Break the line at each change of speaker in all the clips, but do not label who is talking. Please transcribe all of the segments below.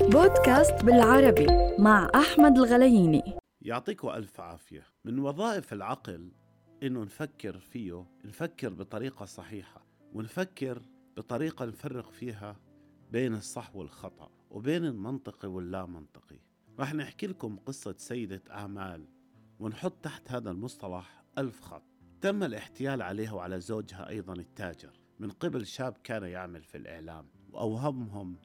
بودكاست بالعربي مع أحمد الغلييني.
يعطيكم ألف عافية. من وظائف العقل إنه نفكر فيه نفكر بطريقة صحيحة ونفكر بطريقة نفرق فيها بين الصح والخطأ وبين المنطقي واللا منطقي رح نحكي لكم قصة سيدة أعمال ونحط تحت هذا المصطلح ألف خط. تم الاحتيال عليها وعلى زوجها أيضا التاجر. من قبل شاب كان يعمل في الإعلام وأوهمهم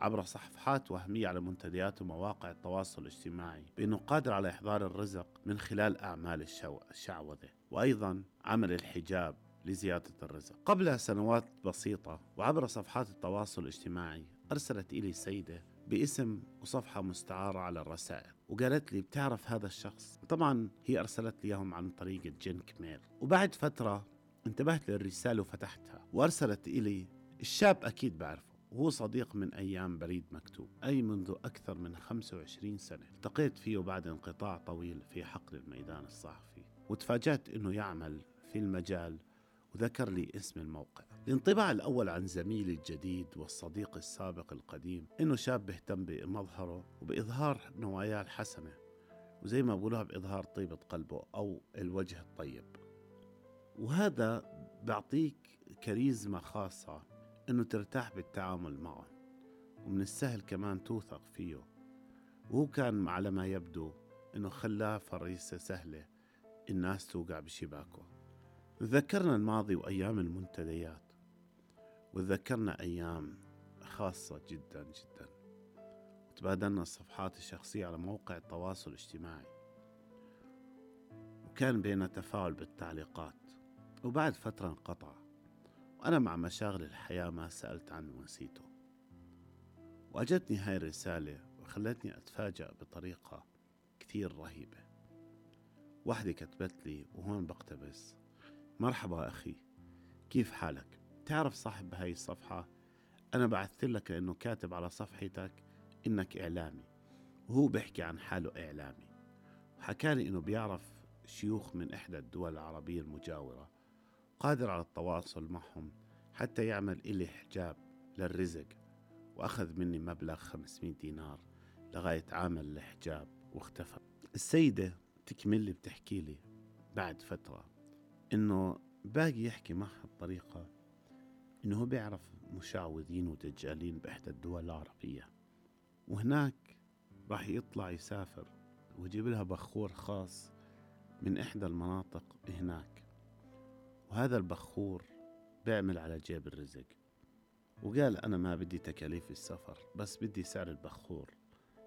عبر صفحات وهمية على منتديات ومواقع التواصل الاجتماعي بأنه قادر على إحضار الرزق من خلال أعمال الشعوذة وأيضا عمل الحجاب لزيادة الرزق. قبل سنوات بسيطة وعبر صفحات التواصل الاجتماعي أرسلت إلي سيدة باسم وصفحة مستعارة على الرسائل وقالت لي بتعرف هذا الشخص؟ طبعا هي أرسلت لي إياهم عن طريقة جنك ميل. وبعد فترة انتبهت للرسالة وفتحتها وأرسلت إلي الشاب أكيد بعرفه. وهو صديق من أيام بريد مكتوب أي منذ أكثر من 25 سنة. التقيت فيه بعد انقطاع طويل في حقل الميدان الصحفي وتفاجأت أنه يعمل في المجال وذكر لي اسم الموقع. الانطباع الأول عن زميلي الجديد والصديق السابق القديم إنه شاب بيهتم بمظهره وبإظهار نواياه الحسنة وزي ما بقولها بإظهار طيبة قلبه أو الوجه الطيب. وهذا بيعطيك كاريزما خاصة إنه ترتاح بالتعامل معه ومن السهل كمان توثق فيه. وهو كان على ما يبدو إنه خلاه فريسة سهلة الناس توقع بشباكه. تذكرنا الماضي وأيام المنتديات وتذكرنا أيام خاصة جدا جدا. وتبادلنا الصفحات الشخصية على موقع التواصل الاجتماعي. وكان بيننا تفاعل بالتعليقات وبعد فترة انقطع. وأنا مع مشاغل الحياة ما سألت عنه ونسيته. وأجتني هاي الرسالة وخلتني أتفاجأ بطريقة كثير رهيبة. وحدة كتبت لي وهون بقتبس مرحبا أخي كيف حالك؟ تعرف صاحب هاي الصفحة؟ أنا بعثت لك لأنه كاتب على صفحتك إنك إعلامي وهو بيحكي عن حاله إعلامي. وحكالي إنه بيعرف شيوخ من إحدى الدول العربية المجاورة قادر على التواصل معهم حتى يعمل إلي حجاب للرزق وأخذ مني مبلغ 500 دينار لغاية عامل الحجاب واختفى. السيدة تكمل لي بتحكي لي بعد فترة إنه باقي يحكي معها بطريقة إنه هو بيعرف مشعوذين ودجالين بإحدى الدول العربية. وهناك راح يطلع يسافر ويجيب لها بخور خاص من إحدى المناطق هناك. وهذا البخور بيعمل على جيب الرزق. وقال أنا ما بدي تكاليف السفر بس بدي سعر البخور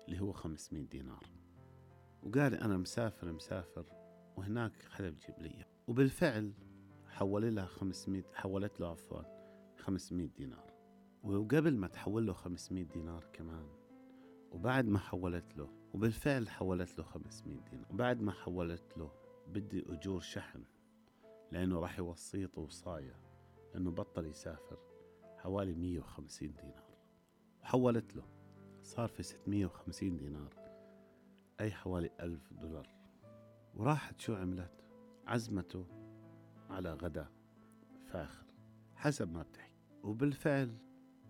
اللي هو 500 دينار. وقال أنا مسافر مسافر وهناك حدا بجيب لي. وبالفعل حول لها 500 حولت له عفوا 500 دينار. وقبل ما تحول له 500 دينار كمان وبعد ما حولت له وبالفعل حولت له 500 دينار. وبعد ما حولت له بدي أجور شحن. لأنه راح يوصيه توصاية لأنه بطل يسافر حوالي 150 دينار. وحولت له صار في 650 دينار أي حوالي ألف دولار. وراحت شو عملت؟ عزمته على غداء فاخر حسب ما بتحكي. وبالفعل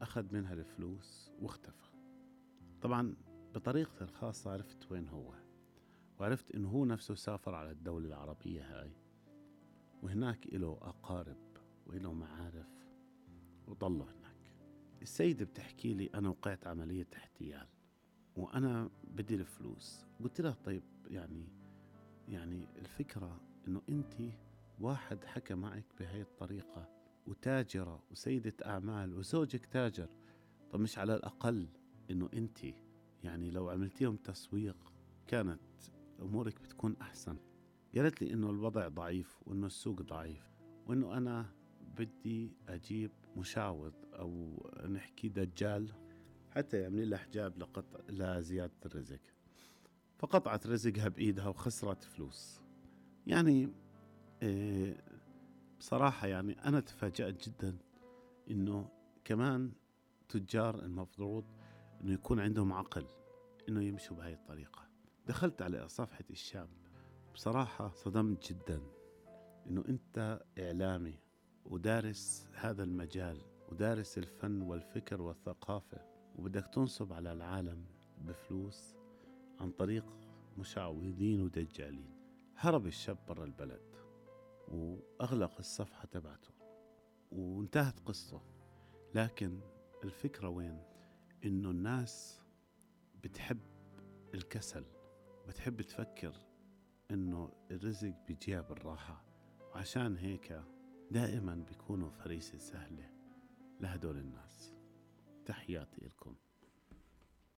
أخذ منها الفلوس واختفى. طبعا بطريقتي الخاصة عرفت وين هو وعرفت إنه هو نفسه سافر على الدولة العربية هاي. وهناك إله أقارب وإله معارف وضلوا هناك. السيدة بتحكي لي أنا وقعت عملية احتيال وأنا بدي الفلوس. قلت لها طيب يعني يعني الفكرة إنه أنت واحد حكى معك بهاي الطريقة وتاجرة وسيدة أعمال وزوجك تاجر. طب مش على الأقل إنه أنت يعني لو عملتيهم تسويق كانت أمورك بتكون أحسن. قالت لي إنه الوضع ضعيف وإنه السوق ضعيف وإنه أنا بدي أجيب مشاوذ أو نحكي دجال حتى يعمل لها حجاب لقطع لزيادة الرزق. فقطعت رزقها بإيدها وخسرت فلوس. يعني إيه بصراحة يعني أنا تفاجأت جدا إنه كمان تجار المفروض إنه يكون عندهم عقل إنه يمشوا بهاي الطريقة. دخلت على صفحة الشاب بصراحة صدمت جدا إنه أنت إعلامي ودارس هذا المجال ودارس الفن والفكر والثقافة وبدك تنصب على العالم بفلوس عن طريق مشعوذين ودجالين. هرب الشاب برا البلد وأغلق الصفحة تبعته وانتهت قصته. لكن الفكرة وين؟ إنه الناس بتحب الكسل بتحب تفكر إنه الرزق بيجيها بالراحة. وعشان هيك دائما بيكونوا فريسة سهلة لهدول الناس. تحياتي لكم.